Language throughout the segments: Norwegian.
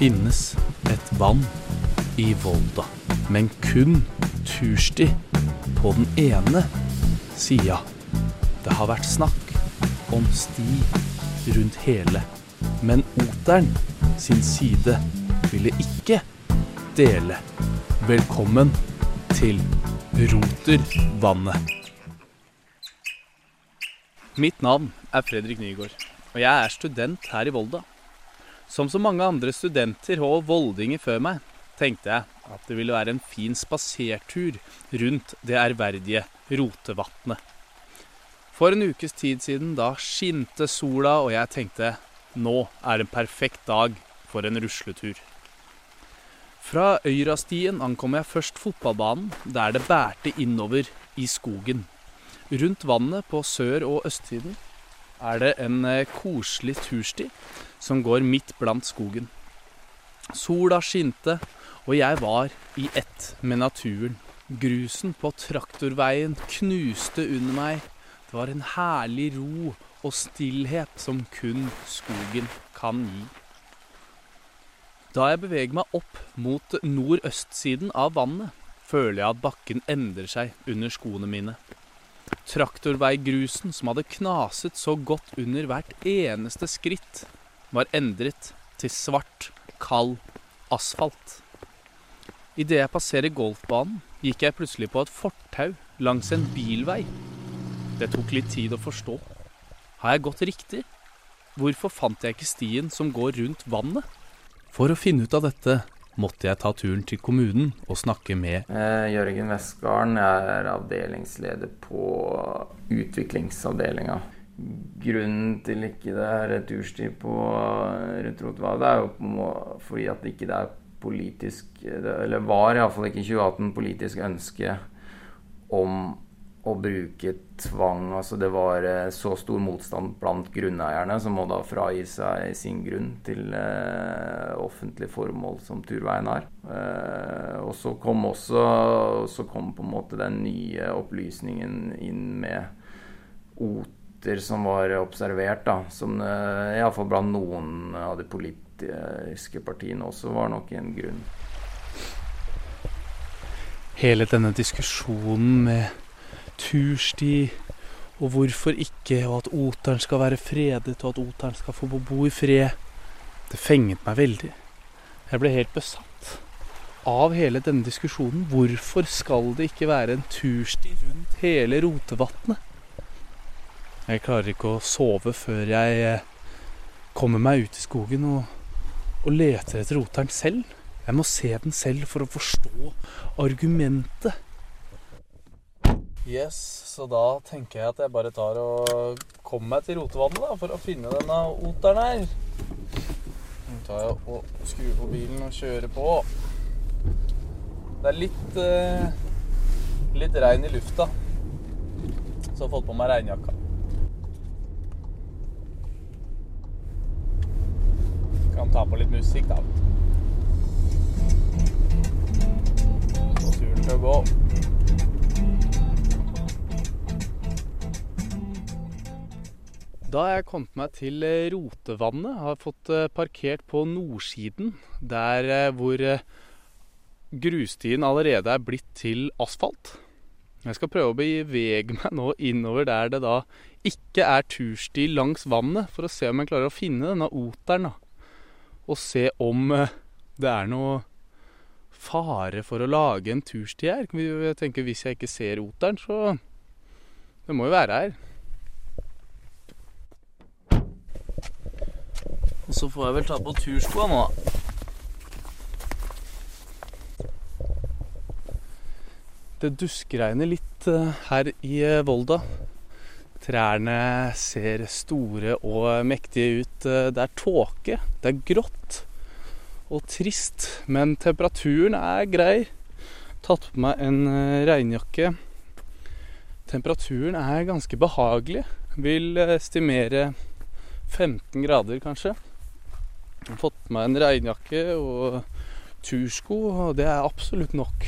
finnes et vann i Volda, men kun tursti på den ene sida. Det har vært snakk om sti rundt hele, men Oteren sin side ville ikke dele. Velkommen til Rotervannet. Mitt navn er Fredrik Nygaard, og jeg er student her i Volda. Som så mange andre studenter og voldinger før meg, tenkte jeg at det ville være en fin spasertur rundt det ærverdige Rotevatnet. For en ukes tid siden, da skinte sola, og jeg tenkte nå er en perfekt dag for en rusletur. Fra Øyrastien ankom jeg først fotballbanen, der det bærte innover i skogen. Rundt vannet på sør- og østsiden er det en eh, koselig tursti som går midt blant skogen. Sola skinte, og jeg var i ett med naturen. Grusen på traktorveien knuste under meg. Det var en herlig ro og stillhet som kun skogen kan gi. Da jeg beveger meg opp mot nordøstsiden av vannet, føler jeg at bakken endrer seg under skoene mine. Traktorveigrusen som hadde knaset så godt under hvert eneste skritt, var endret til svart, kald asfalt. Idet jeg passerer golfbanen, gikk jeg plutselig på et fortau langs en bilvei. Det tok litt tid å forstå. Har jeg gått riktig? Hvorfor fant jeg ikke stien som går rundt vannet? For å finne ut av dette måtte jeg ta turen til kommunen og snakke med eh, Jørgen Westgarden. Er avdelingsleder på utviklingsavdelinga. Grunnen til ikke det er returstid på rundt det er jo fordi at det ikke er politisk Eller var iallfall ikke i 2018 politisk ønske om å bruke tvang. Altså det var eh, så stor motstand blant grunneierne som må da fragi seg sin grunn til eh, offentlig formål som turveien har. Eh, og så kom også så kom på en måte den nye opplysningen inn med oter som var observert, da. Som eh, iallfall blant noen av de politiske partiene også var nok en grunn. Hele denne diskusjonen med tursti, og hvorfor ikke, og at oteren skal være fredet, og at oteren skal få bo i fred. Det fenget meg veldig. Jeg ble helt besatt av hele denne diskusjonen. Hvorfor skal det ikke være en tursti rundt hele Rotevatnet? Jeg klarer ikke å sove før jeg eh, kommer meg ut i skogen og, og leter etter oteren selv. Jeg må se den selv for å forstå argumentet. Yes, så da tenker jeg at jeg bare tar og kommer meg til rotevannet da, for å finne denne oteren her. Nå tar jeg og skrur på bilen og kjører på. Det er litt eh, litt regn i lufta, så jeg har fått på meg regnjakka. Ta på litt musikk, da. Få turen til å gå. Da har jeg kommet meg til eh, Rotevannet. Har fått eh, parkert på nordsiden, der eh, hvor grusstien allerede er blitt til asfalt. Jeg skal prøve å bevege meg nå innover der det da ikke er tursti langs vannet, for å se om jeg klarer å finne denne oteren. Og se om det er noe fare for å lage en tursti her. Jeg tenker Hvis jeg ikke ser oteren, så Det må jo være her. Og så får jeg vel ta på turskoa nå. Det duskregner litt eh, her i eh, Volda. Trærne ser store og mektige ut. Eh, det er tåke, det er grått og trist, men temperaturen er grei. Tatt på meg en regnjakke. Temperaturen er ganske behagelig. Vil estimere 15 grader, kanskje. Jeg har fått meg en regnjakke og tursko, og det er absolutt nok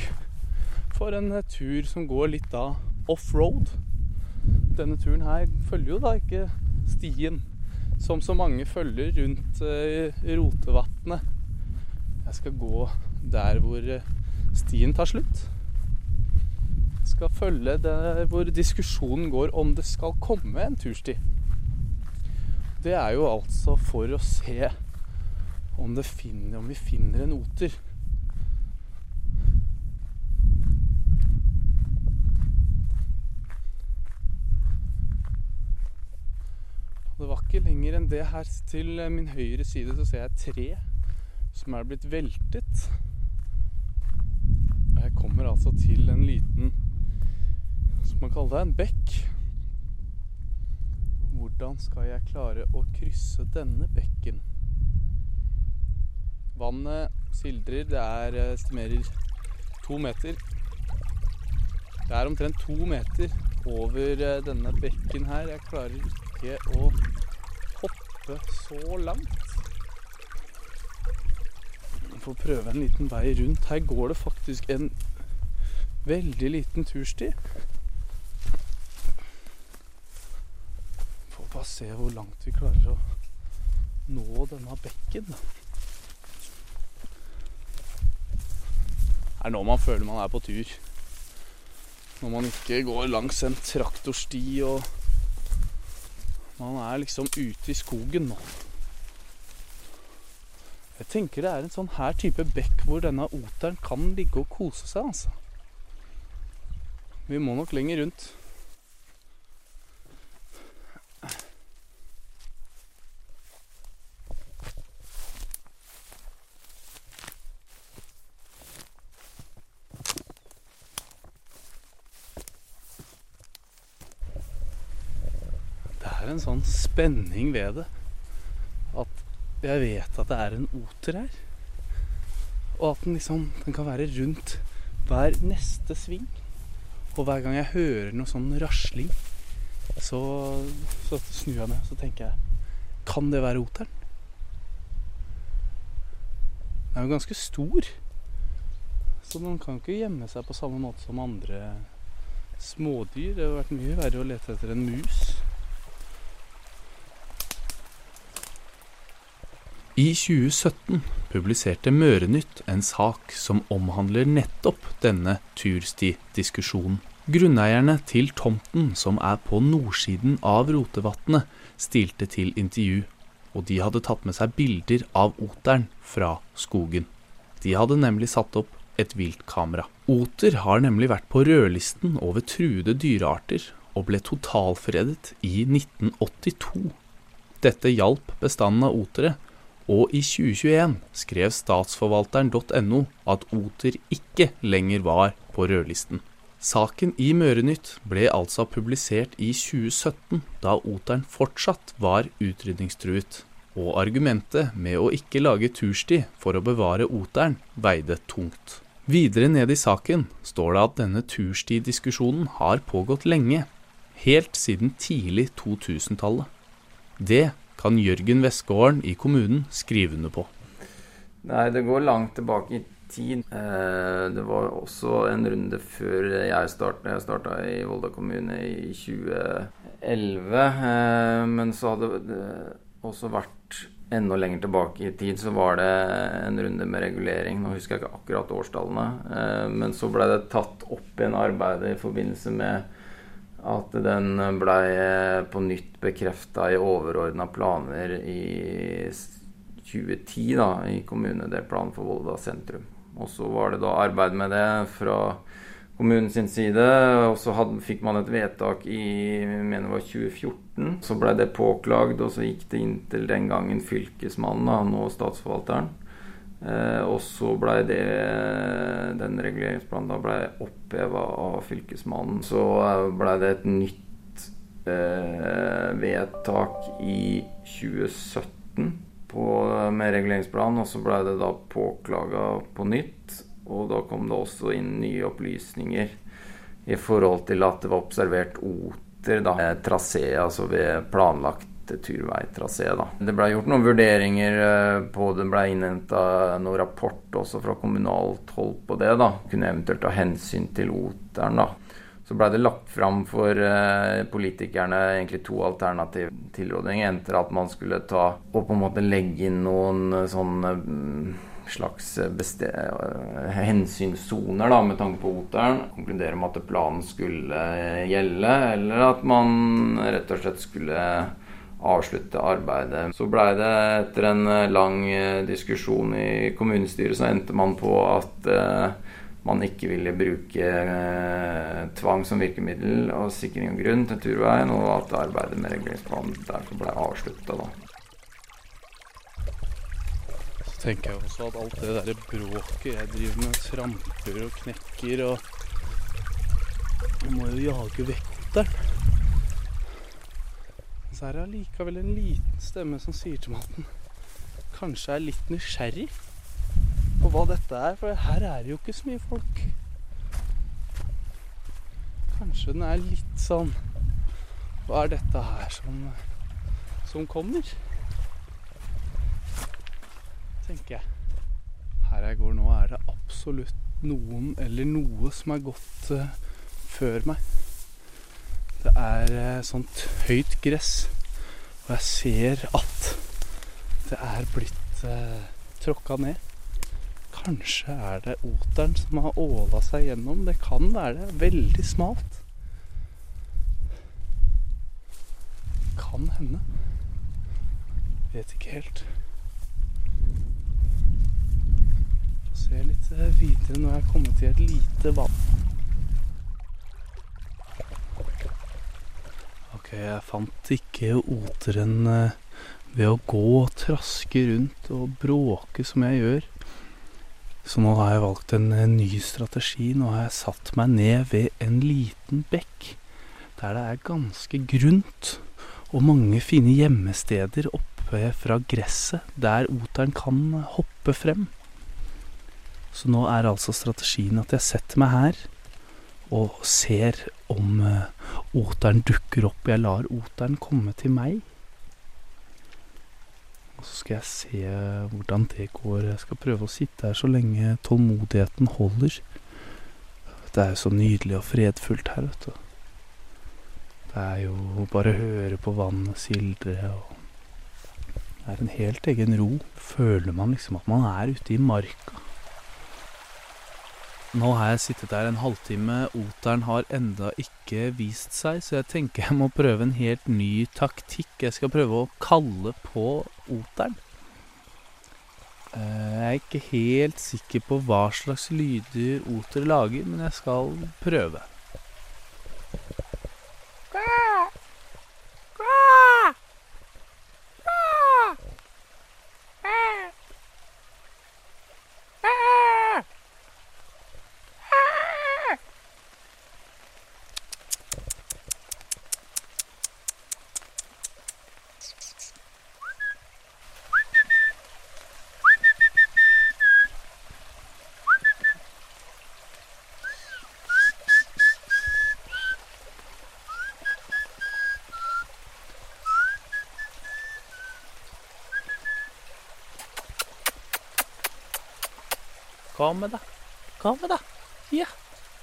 for en tur som går litt da offroad. Denne turen her følger jo da ikke stien som så mange følger rundt eh, Rotevatnet. Jeg skal gå der hvor eh, stien tar slutt. Jeg skal følge der hvor diskusjonen går om det skal komme en tursti. Det er jo altså for å se om, finner, om vi finner en oter. Det var ikke lenger enn det her til min høyre side så ser jeg et tre som er blitt veltet. Og jeg kommer altså til en liten Som man kaller det, en bekk. Hvordan skal jeg klare å krysse denne bekken? Vannet sildrer. Det er eh, estimerer to meter. Det er omtrent to meter over eh, denne bekken her. Jeg klarer ikke å hoppe så langt. Vi får prøve en liten vei rundt. Her går det faktisk en veldig liten tursti. Får bare se hvor langt vi klarer å nå denne bekken. Det er nå man føler man er på tur. Når man ikke går langs en traktorsti og Man er liksom ute i skogen nå. Jeg tenker det er en sånn her type bekk hvor denne oteren kan ligge og kose seg, altså. Vi må nok lenger rundt. Er en sånn spenning ved det. At jeg vet at det er en oter her. Og at den liksom den kan være rundt hver neste sving. Og hver gang jeg hører noe sånn rasling, så, så snur jeg meg og tenker jeg Kan det være oteren? Den er jo ganske stor. Så den kan ikke gjemme seg på samme måte som andre smådyr. Det hadde vært mye verre å lete etter en mus. I 2017 publiserte Mørenytt en sak som omhandler nettopp denne turstidiskusjonen. Grunneierne til tomten som er på nordsiden av Rotevatnet, stilte til intervju, og de hadde tatt med seg bilder av oteren fra skogen. De hadde nemlig satt opp et viltkamera. Oter har nemlig vært på rødlisten over truede dyrearter, og ble totalfredet i 1982. Dette hjalp bestanden av otere og i 2021 skrev statsforvalteren.no at oter ikke lenger var på rødlisten. Saken i Mørenytt ble altså publisert i 2017, da oteren fortsatt var utrydningstruet. Og argumentet med å ikke lage tursti for å bevare oteren veide tungt. Videre ned i saken står det at denne turstidiskusjonen har pågått lenge, helt siden tidlig 2000-tallet. Det kan Jørgen Westgården i kommunen skrive under på. Nei, det går langt tilbake i tid. Eh, det var også en runde før jeg starta. Jeg starta i Volda kommune i 2011. Eh, men så hadde det også vært enda lenger tilbake i tid så var det en runde med regulering. Nå husker jeg ikke akkurat årstallene. Eh, men så ble det tatt opp igjen arbeidet i forbindelse med at den blei på nytt bekrefta i overordna planer i 2010 da, i kommunedelplanen for Volda sentrum. Og så var det da arbeid med det fra kommunens side. Og så fikk man et vedtak i mener det var 2014. Så blei det påklagd, og så gikk det inn til den gangen fylkesmannen, da, nå statsforvalteren. Eh, og så blei det den reguleringsplanen da blei oppheva av Fylkesmannen. Så eh, blei det et nytt eh, vedtak i 2017 på, med reguleringsplanen, og så blei det da påklaga på nytt. Og da kom det også inn nye opplysninger i forhold til at det var observert oter, da, trasé, altså ved planlagt turveitrasé. Det ble gjort noen vurderinger eh, på det, ble innhenta noen rapport også fra kommunalt hold på det. da. Kunne eventuelt ta hensyn til oteren. da. Så ble det lagt fram for eh, politikerne egentlig to alternative tilrådinger. Enten at man skulle ta og på en måte legge inn noen eh, sånne slags hensynssoner da, med tanke på oteren. Konkludere med at planen skulle gjelde, eller at man rett og slett skulle avslutte arbeidet. Så blei det etter en lang diskusjon i kommunestyret, så endte man på at man ikke ville bruke tvang som virkemiddel og sikring av grunn til turveien, og at arbeidet med reguleringsplanen derfor ble avslutta. Så tenker jeg også at alt det derre bråket jeg driver med, tramper og knekker og Jeg må jo jage vekk Så er det allikevel en liten stemme som sier til meg at den kanskje er litt nysgjerrig på hva dette er, for her er det jo ikke så mye folk. Kanskje den er litt sånn Hva er dette her som, som kommer? Tenker jeg. Her jeg går nå, er det absolutt noen eller noe som er gått uh, før meg. Det er uh, sånt høyt gress, og jeg ser at det er blitt eh, tråkka ned. Kanskje er det oteren som har åla seg gjennom. Det kan være det. Veldig smalt. Kan hende. Vet ikke helt. Få se litt videre når jeg er kommet til et lite vann. Jeg fant ikke oteren eh, ved å gå og traske rundt og bråke som jeg gjør. Så nå har jeg valgt en, en ny strategi. Nå har jeg satt meg ned ved en liten bekk der det er ganske grunt og mange fine gjemmesteder oppe fra gresset der oteren kan hoppe frem. Så nå er altså strategien at jeg setter meg her og ser om uh, oteren dukker opp. Jeg lar oteren komme til meg. Og så skal jeg se hvordan det går. Jeg skal prøve å sitte her så lenge tålmodigheten holder. Det er jo så nydelig og fredfullt her, vet du. Det er jo bare å høre på vannet sildre og Det er en helt egen ro. Føler man liksom at man er ute i marka. Nå har jeg sittet der en halvtime. Oteren har enda ikke vist seg, så jeg tenker jeg må prøve en helt ny taktikk. Jeg skal prøve å kalle på oteren. Eh, jeg er ikke helt sikker på hva slags lyder oter lager, men jeg skal prøve. Kom med, det? Kom med, det? Ja,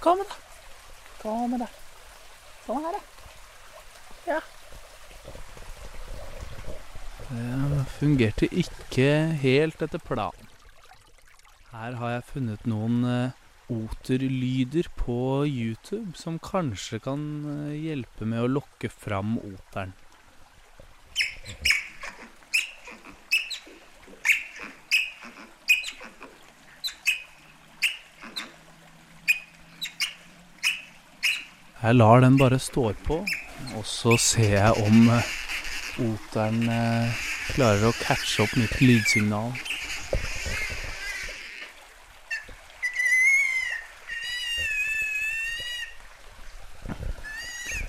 kom med, det? Kom med, det? Sånn her, da. Ja. Det fungerte ikke helt etter planen. Her har jeg funnet noen uh, oterlyder på YouTube som kanskje kan uh, hjelpe med å lokke fram oteren. Jeg lar den bare stå på, og så ser jeg om eh, oteren eh, klarer å catche opp mitt lydsignal.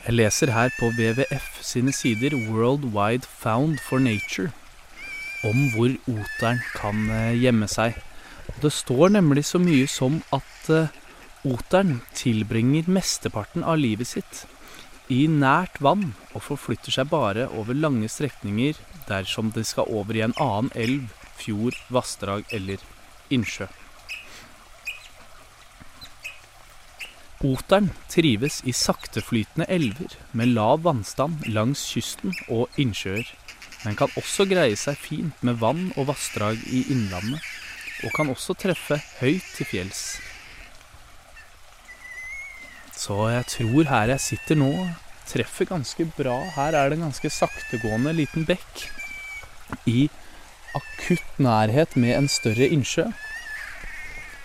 Jeg leser her på WWF sine sider World Wide Found for Nature om hvor oteren kan eh, gjemme seg. Det står nemlig så mye som at Oteren tilbringer mesteparten av livet sitt i nært vann og forflytter seg bare over lange strekninger dersom de skal over i en annen elv, fjord, vassdrag eller innsjø. Oteren trives i sakteflytende elver med lav vannstand langs kysten og innsjøer, men kan også greie seg fint med vann og vassdrag i innlandet og kan også treffe høyt til fjells. Så jeg tror her jeg sitter nå, treffer ganske bra. Her er det en ganske saktegående liten bekk i akutt nærhet med en større innsjø.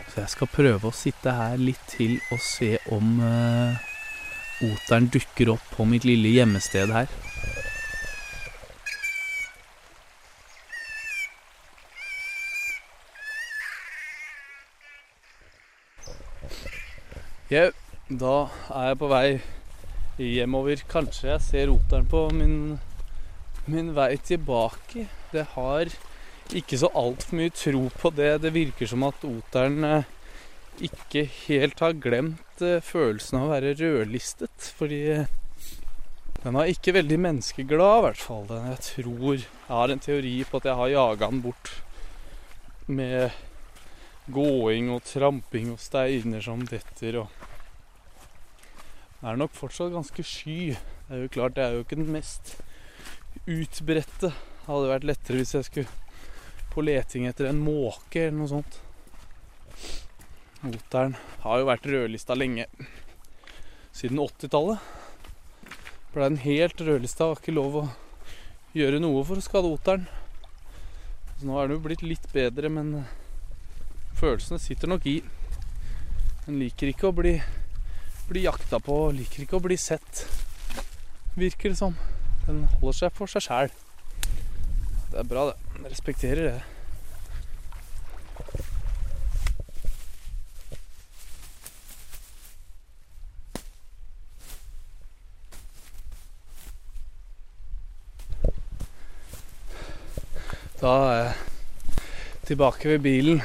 Så jeg skal prøve å sitte her litt til og se om uh, oteren dukker opp på mitt lille gjemmested her. Ja, da er jeg på vei hjemover. Kanskje jeg ser roteren på min, min vei tilbake. Det har ikke så altfor mye tro på det. Det virker som at oteren eh, ikke helt har glemt eh, følelsen av å være rødlistet. Fordi den er ikke veldig menneskeglad, i hvert fall. Jeg tror Jeg har en teori på at jeg har jaga den bort med gåing og tramping og steiner som detter og Er nok fortsatt ganske sky. Det er jo klart, det er jo ikke den mest utbredte. Det hadde vært lettere hvis jeg skulle på leting etter en måke eller noe sånt. Oteren har jo vært rødlista lenge. Siden 80-tallet ble den helt rødlista. Var ikke lov å gjøre noe for å skade oteren. Så nå er den jo blitt litt bedre, men følelsene sitter nok i. Den liker ikke å bli, bli jakta på, liker ikke å bli sett, virker det som. Den holder seg for seg sjæl. Det er bra, det. Jeg respekterer det. Da er jeg tilbake ved bilen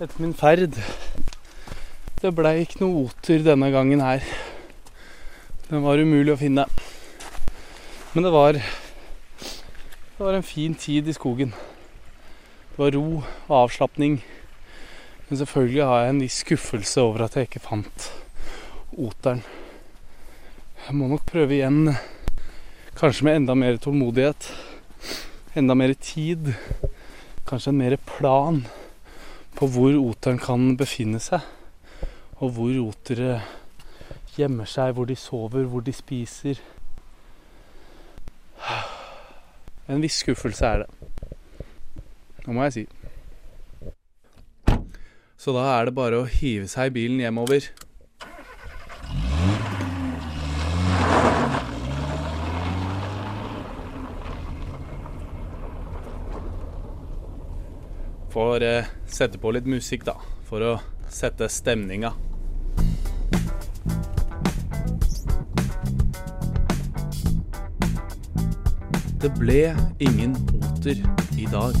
etter min ferd. Det blei ikke noe oter denne gangen her. Den var umulig å finne. Men det var Det var en fin tid i skogen. Det var ro og avslapning. Men selvfølgelig har jeg en viss skuffelse over at jeg ikke fant oteren. Jeg må nok prøve igjen, kanskje med enda mer tålmodighet. Enda mer tid. Kanskje en mer plan på hvor oteren kan befinne seg. Og hvor rotere gjemmer seg, hvor de sover, hvor de spiser. En viss skuffelse er det. Det må jeg si. Så da er det bare å hive seg i bilen hjemover. Får eh, sette på litt musikk, da, for å sette stemninga. Det ble ingen oter i dag.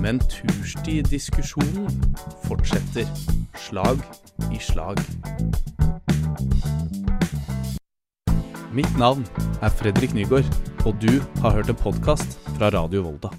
Men turstidiskusjonen fortsetter, slag i slag. Mitt navn er Fredrik Nygaard, og du har hørt en podkast fra Radio Volda.